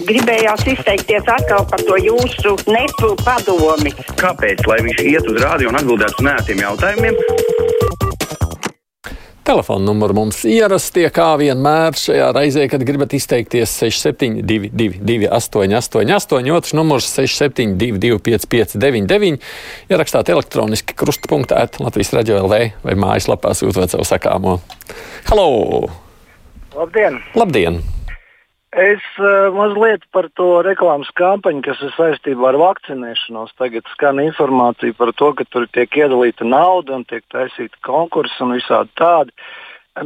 Gribējās izteikties atkal par to jūsu nepu padomi. Kāpēc? Lai viņš iet uz rādio un atbildētu uz nētiem jautājumiem. Telefona numuru mums ierastie, kā vienmēr šajā reizē, kad gribat izteikties 6722, 888, otrs numurs 672, 559, ierakstāt elektroniski krustpunktā, Latvijas raidījā LV vai mājaslapā sūtot savu sakāmo. Halo! Labdien! Labdien! Es uh, mazliet par to reklāmas kampaņu, kas ir saistībā ar vakcinēšanos. Tagad skan informācija par to, ka tur tiek iedalīta nauda un tiek taisīta konkursi un visādi tādi.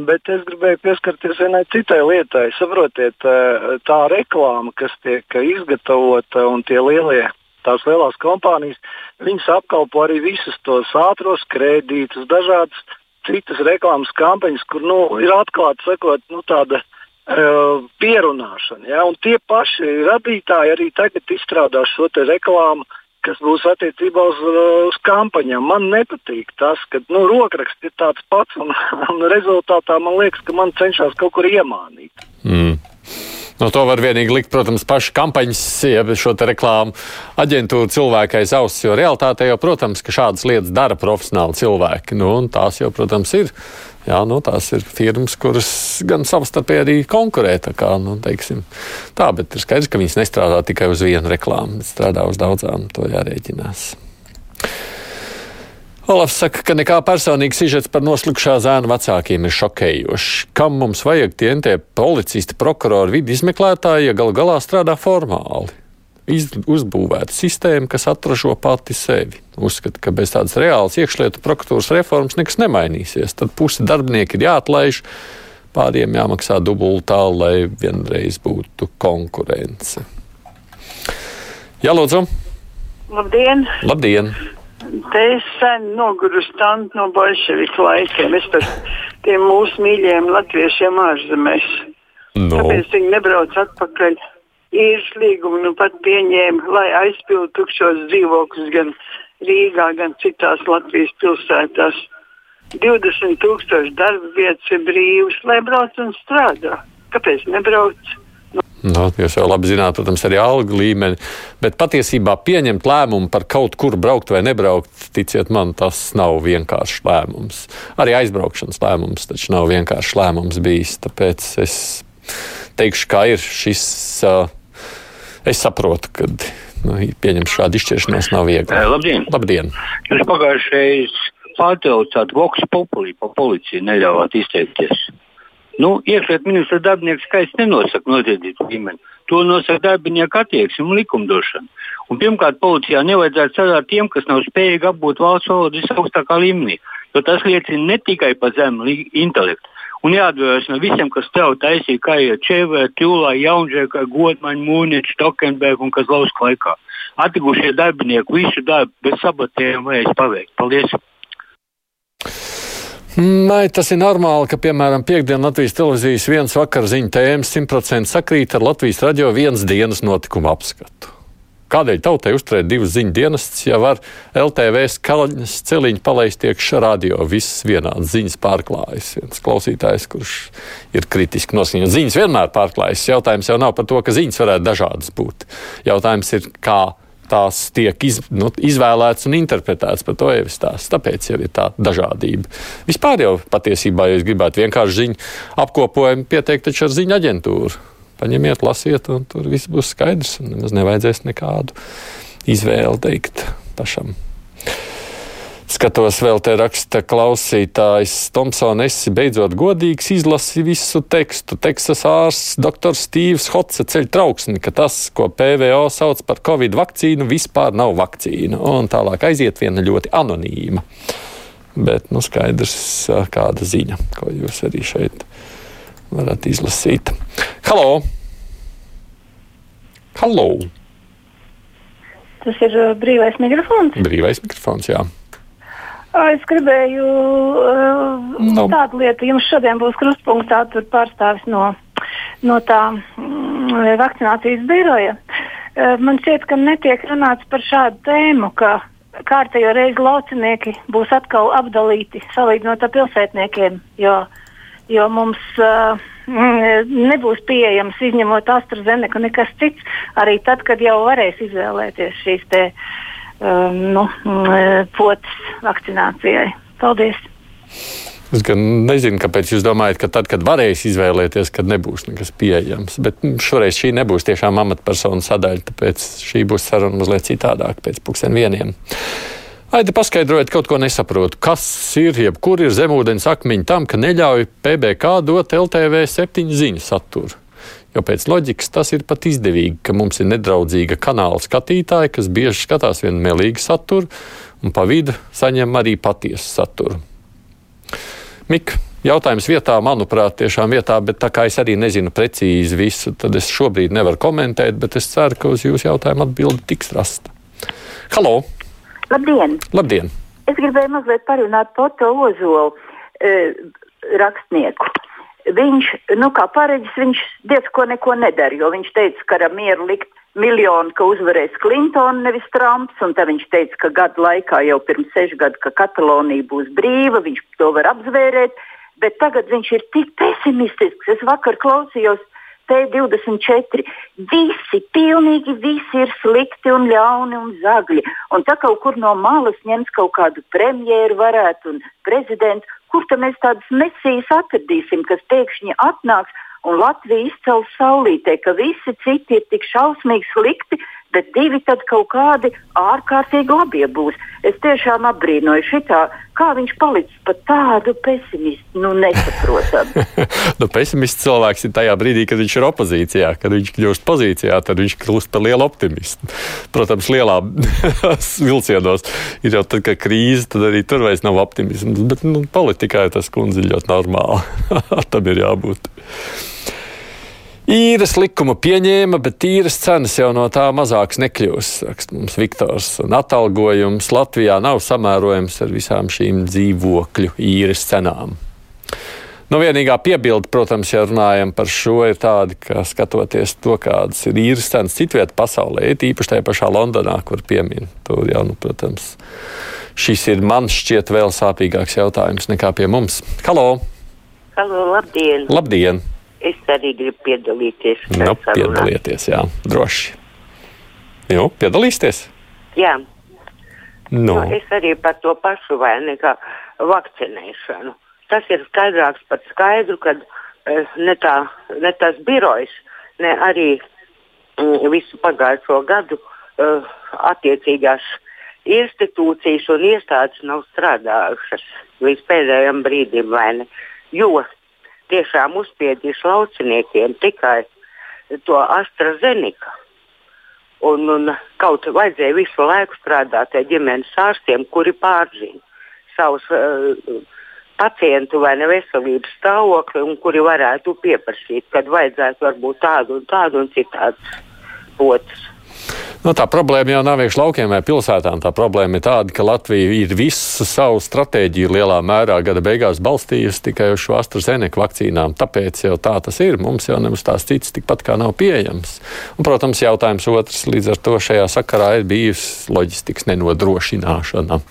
Bet es gribēju pieskarties vienai citai lietai. Saprotiet, tā reklāma, kas tiek izgatavota un tie lielie, tās lielās kompānijas, viņas apkalpo arī visus tos ātros kredītus, dažādas citas reklāmas kampaņas, kur nu, ir atklāti sakot, nu, tāda pierunāšana. Ja? Un tie paši radītāji arī tagad izstrādās šo reklāmu, kas būs attiecībā uz, uz kampaņām. Man nepatīk tas, ka nu, rokraksts ir tāds pats, un, un rezultātā man liekas, ka man cenšas kaut kur iemānīt. Mm. No to var vienīgi likt, protams, paši kampaņas, ja šo reklāmu aģentūru cilvēku aiz auss, jo realtātē jau, protams, ka šādas lietas dara profesionāli cilvēki. Nu, tās jau, protams, ir Jā, nu, tās ir firmas, kuras gan savstarpēji arī konkurē. Tā, kā, nu, teiksim, tā, bet ir skaidrs, ka viņas nestrādā tikai uz vienu reklāmu, bet strādā uz daudzām. To jārēķinās. Olafs saka, ka nekā personīgs sižets par noslukšā zēna vecākiem ir šokējošs. Kam mums vajag tie entie policisti, prokurori, vidi izmeklētāji, ja gal galā strādā formāli? Uzbūvēta sistēma, kas atražo pati sevi. Uzskata, ka bez tādas reālas iekšlietu prokuratūras reformas nekas nemainīsies. Tad pusi darbinieki ir jāatlaiž, pāriem jāmaksā dubultā, lai vienreiz būtu konkurence. Jā, lūdzu! Labdien! Labdien. Te es sen nogurus tantu no bolševiku laikiem. Es par tiem mūsu mīļajiem latviešiem ārzemēs. No. Tāpēc viņi nebrauc atpakaļ īres līgumu nu pat pieņēma, lai aizpildu tukšos dzīvokļus gan Rīgā, gan citās Latvijas pilsētās. 20 tūkstoši darba vietas ir brīvas, lai brauc un strādā. Kāpēc nebrauc? Nu, jūs jau labi zināt, protams, arī algu līmeni, bet patiesībā pieņemt lēmumu par kaut kur braukt vai nebraukt, ticiet man, tas nav vienkāršs lēmums. Arī aizbraukšanas lēmums taču nav vienkāršs lēmums bijis. Tāpēc es teikšu, kā ir šis Es saprotu, ka nu, pieņemt šādu izšķiršanos nav viegli. Labdien! Labdien. Jūs pagājušajā pārtraucāt Vox Populi pa policiju, neļāvāt izteikties. Nu, iekšliet ministra darbinieks skaisti nenosaka noziedzību līmeni. To nosaka darbinieku attieksme un likumdošana. Un pirmkārt, policijā nevajadzētu strādāt tiem, kas nav spējīgi apgūt valsts valodu visaugstākā līmenī, jo tas liecina ne tikai par zemu intelektu, Un jāatbrīvojas no visiem, kas tev taisīja, kā ir Čevē, Tūlā, Jaunžēkā, Godmaņa, Mūniņš, Tokenberg un Kazlausku laikā. Atguvušie darbinieki visu darbu bez sabatējuma varēs paveikt. Paldies! Nē, tas ir normāli, ka, piemēram, piekdienas Latvijas televīzijas viens vakar ziņu tēmas 100% sakrīt ar Latvijas radio vienas dienas notikumu apskatu. Kādēļ tautai uzturēt divas ziņu dienestus, ja var LTV skaļas celiņu palaist iekšā radio, visas vienādas ziņas pārklājas? Viens klausītājs, kurš ir kritiski noskaņots, ziņas vienmēr pārklājas. Jautājums jau nav par to, ka ziņas varētu dažādas būt. Jautājums ir, kā tās tiek iz, nu, izvēlētas un interpretētas. Par to jau ir stāsts. Tāpēc jau ir tā dažādība. Vispār jau patiesībā, ja jūs gribētu vienkārši ziņu apkopojumu, pieteikt taču ar ziņu aģentūru paņemiet, lasiet, un tur viss būs skaidrs. Nemaz nevajadzēs nekādu izvēli teikt pašam. Skatos, vēl te raksta klausītājs Tomsons. Esi beidzot godīgs, izlasi visu tekstu. Teksas ārsts dr. Stīvs Hotse ceļ trauksmi, ka tas, ko PVO sauc par covid vakcīnu, vispār nav vakcīna. Un tālāk aiziet viena ļoti anonīma. Bet, nu, skaidrs, kāda ziņa, ko jūs arī šeit varat izlasīt. Halo! Halo! Tas ir uh, brīvais mikrofons. Brīvais mikrofons, jā. Es gribēju uh, no. tādu lietu. Jums šodien būs krustpunktā pārstāvis no, no tā mm, vakcinācijas biroja. Uh, man šķiet, ka netiek runāts par šādu tēmu, ka kārtējo reizi laucinieki būs atkal apdalīti salīdzinot ar pilsētniekiem. Jo uh, jo mums uh, nebūs pieejams izņemot AstraZeneca nekas cits, arī tad, kad jau varēs izvēlēties šīs te, uh, nu, potes vakcinācijai. Paldies! Es gan nezinu, kāpēc jūs domājat, ka tad, kad varēs izvēlēties, kad nebūs nekas pieejams. Bet šoreiz šī nebūs tiešām amatpersonu sadaļa, tāpēc šī būs saruna mazliet citādāk pēc pusdien vieniem. Aidi, paskaidrojiet, kaut ko nesaprotu. Kas ir, jebkur ir zemūdens akmeņi tam, ka neļauj PBK dot LTV septiņu ziņu saturu? Jo pēc loģikas tas ir pat izdevīgi, ka mums ir nedraudzīga kanāla skatītāja, kas bieži skatās vienu melīgu saturu un pa vidu saņem arī patiesu saturu. Mika, jautājums vietā, manuprāt, tiešām vietā, bet tā kā es arī nezinu precīzi visu, tad es šobrīd nevaru komentēt, bet es ceru, ka uz jūsu jautājumu atbildi tiks rasta. Halo! Labdien! Labdien. Es gribēju mazliet parunāt par to ozolu e, rakstnieku. Viņš, nu kā pareģis, viņš diezko neko nedara, jo viņš teica, ka ar mieru likt miljonu, ka uzvarēs Klintons, nevis Trumps. Un tad viņš teica, ka gadu laikā, jau pirms sešu gadu, ka Katalonija būs brīva, viņš to var apzvērēt. Bet tagad viņš ir tik pesimistisks. Es vakar klausījos T24. Visi, pilnīgi visi ir slikti un ļauni un zagļi. Un tā kaut kur no malas ņems kaut kādu premjeru varētu un prezidentu. Kur tad mēs tādas mesijas atradīsim, kas pēkšņi atnāks un Latvija izcels saulītē, ka visi citi ir tik šausmīgi slikti, bet divi tad kaut kādi ārkārtīgi labie būs. Es tiešām apbrīnoju šitā, kā viņš palicis par tādu pesimistu, nu nesaprotam. nu, pesimists cilvēks ir tajā brīdī, kad viņš ir opozīcijā, kad viņš kļūst pozīcijā, tad viņš kļūst par lielu optimistu. Protams, lielā vilcienos ir jau tad, kad krīze, tad arī tur vairs nav optimisms, bet nu, politikā tas kundze ļoti normāli. Tam ir jābūt. Īres likumu pieņēma, bet īres cenas jau no tā mazākas nekļūs. Rakst mums Viktors, un atalgojums Latvijā nav samērojams ar visām šīm dzīvokļu īres cenām. Nu, vienīgā piebilde, protams, ja runājam par šo, ir tāda, ka skatoties to, kādas ir īres cenas citvietā pasaulē, ir īpaši tajā pašā Londonā, kur piemin. Tur jau, nu, protams, šis ir man šķiet vēl sāpīgāks jautājums nekā pie mums. Halo! Halo, labdien! Labdien! Es arī gribu piedalīties. Nu, piedalieties, jā, droši. Jo, piedalīsieties? Jā. Nu. Nu, es arī par to pašu vai nekā vakcinēšanu. Tas ir skaidrāks par skaidru, ka eh, ne, tā, ne tas birojs, ne arī mm, visu pagājušo gadu uh, attiecīgās institūcijas un iestādes nav strādājušas līdz pēdējiem brīdim. Jo tiešām uzspiedīs lauciniekiem tikai to AstraZeneca. Un, un kaut vajadzēja visu laiku strādāt ar ģimenes ārstiem, kuri pārzina savus uh, pacientu vai neveselības stāvokli un kuri varētu pieprasīt, kad vajadzētu varbūt tādu un tādu un citādu potus. Nu, tā problēma jau nav vienkārši laukiem vai pilsētām. Tā problēma ir tāda, ka Latvija ir visu savu stratēģiju lielā mērā gada beigās balstījusi tikai uz šo AstraZeneca vakcīnām. Tāpēc jau tā tas ir. Mums jau nemaz tās citas tikpat kā nav pieejams. Un, protams, jautājums otrs līdz ar to šajā sakarā ir bijusi loģistikas nenodrošināšana.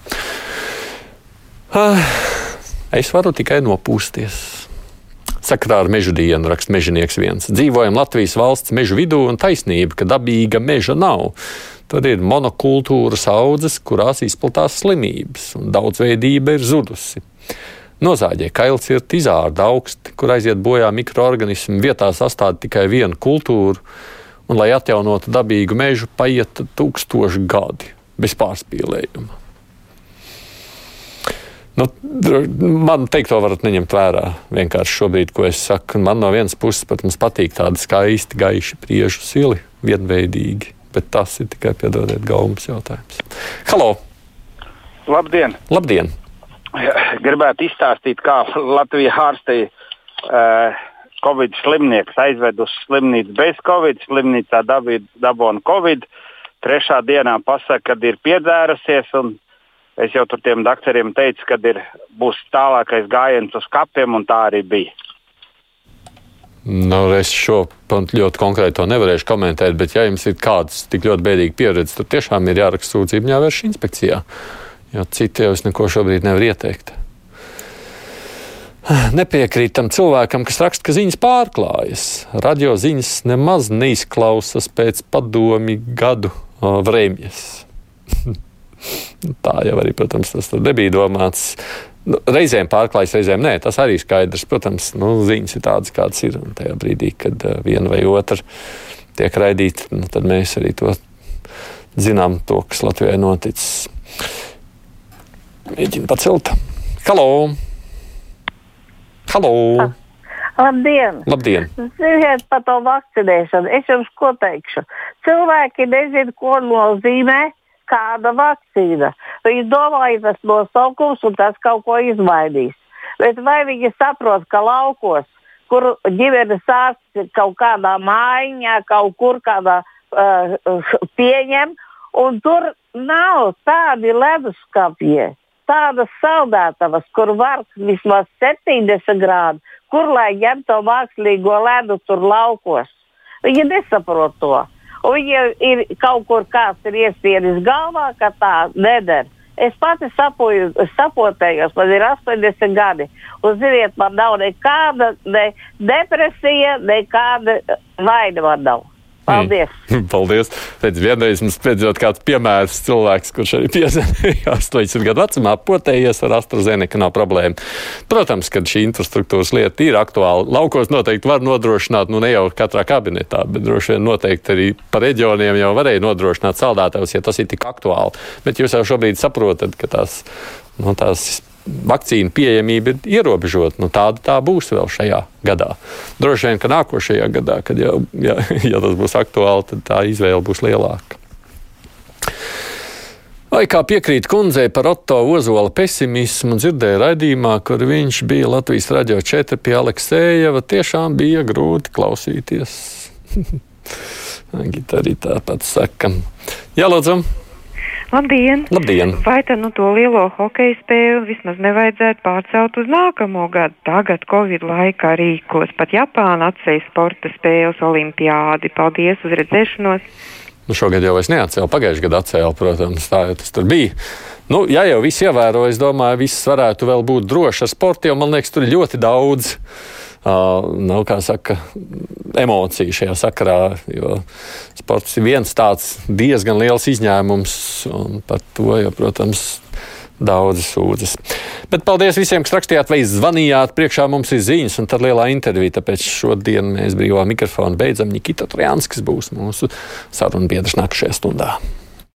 Ah, es varu tikai nopūsties. Sakrā ar meža dienu raksta mežonieks viens. Dzīvojam Latvijas valsts meža vidū un taisnība, ka dabīga meža nav. Tad ir monokultūras audzes, kurās izplatās slimības, un daudzveidība ir zudusi. Nozāģē kails ir izārda augsti, kur aiziet bojā mikroorganismi, vietā sastāv tikai viena kultūra, un, lai atjaunotu dabīgu mežu, paiet tūkstoši gadi bez pārspīlējuma. Nu, man teikt, to varat neņemt vērā. Vienkārši šobrīd, ko es saku, man no vienas puses pat patīk tādi skaisti, gaiši priežu sili, vienveidīgi. Bet tas ir tikai piedodiet gaumas jautājums. Halo! Labdien! Labdien. Gribētu izstāstīt, kā Latvija ārstēja uh, Covid slimniekus. Aizved uz slimnīcu bez Covid, slimnīcā dabūna Covid. Trešā dienā pasaka, kad ir piedzērusies un Es jau tur tiem doktoriem teicu, ka ir, būs tālākais gājiens uz kapiem, un tā arī bija. Nu, es šo pantu ļoti konkrēti nevarēšu komentēt, bet, ja jums ir kāds tik ļoti bēdīgi pieredze, tad tiešām ir jāraksta sūdzība jāvērš inspekcijā. Jo citi jau es neko šobrīd nevaru ieteikt. nepiekrītam cilvēkam, kas raksta, ka ziņas pārklājas. Radio ziņas nemaz neizklausās pēc padomi gadu vrēmjas. Tā jau arī, protams, tas nebija domāts. Nu, reizēm pārklājas, reizēm nē, tas arī skaidrs. Protams, nu, ziņas ir tādas, kādas ir. Un tajā brīdī, kad viena vai otra tiek raidīta, nu, tad mēs arī to zinām, to, kas Latvijai noticis. Mēģinu pacelt. Halo! Halo! Ah. Labdien! Labdien. Ziniet par to vakcinēšanu. Es jums ko teikšu. Cilvēki nezina, ko nozīmē kāda vakcīna. Viņi domā, ka tas nosaukums un tas kaut ko izmainīs. Bet vai viņi saprot, ka laukos, kur ģimenes ārsts ir kaut kādā mājiņā, kaut kur kādā uh, pieņem, un tur nav tādi leduskapji, tādas saldētavas, kur var vismaz 70 grādi, kur lai ņem to mākslīgo ledu tur laukos. Viņi nesaprot to. Un viņiem ir kaut kur kāds ir iespieris galvā, ka tā neder. Es pati sapoju, sapotējos, man ir 80 gadi. Un, ziniet, man nav nekāda ne depresija, nekāda vaina man nav. Paldies! Mm. Paldies! Pēc vienreiz mums beidzot kāds piemērs cilvēks, kurš arī piezemēja 80 gadu vecumā, potējies ar AstraZeneca, nav problēma. Protams, ka šī infrastruktūras lieta ir aktuāla. Laukos noteikti var nodrošināt, nu ne jau katrā kabinetā, bet droši vien noteikti arī pa reģioniem jau varēja nodrošināt saldētājus, ja tas ir tik aktuāli. Bet jūs jau šobrīd saprotat, ka tās, nu, tās vakcīnu pieejamība ir ierobežota. Nu, tāda tā būs vēl šajā gadā. Droši vien, ka nākošajā gadā, kad jau, ja, ja tas būs aktuāli, tad tā izvēle būs lielāka. Vai kā piekrīt kundzei par Otto Ozola pesimismu, dzirdēju raidījumā, kur viņš bija Latvijas radio 4 pie Aleksējeva, tiešām bija grūti klausīties. Gita arī tāpat saka. Jā, lūdzu! Labdien! Labdien. Vai tad nu, to lielo hokeja spēli vismaz nevajadzētu pārcelt uz nākamo gadu? Tagad Covid laikā rīkos pat Japāna atsēja sporta spēles olimpiādi. Paldies uz redzēšanos! Nu, šogad jau es neatcēlu, pagājušajā gadā atcēlu, protams, tā jau tas tur bija. Nu, ja jau viss ievēro, es domāju, viss varētu vēl būt droši ar sportu, jo man liekas, tur ir ļoti daudz uh, nav, kā saka, emociju šajā sakarā. Jo sports ir viens tāds diezgan liels izņēmums, un par to, jo, protams, daudz sūdzas. Bet paldies visiem, kas rakstījāt vai zvanījāt. Priekšā mums ir ziņas un tad lielā intervija. Tāpēc šodien mēs brīvā mikrofonu beidzam. Nikita Trjāns, kas būs mūsu sarunu biedrs nākamajā stundā.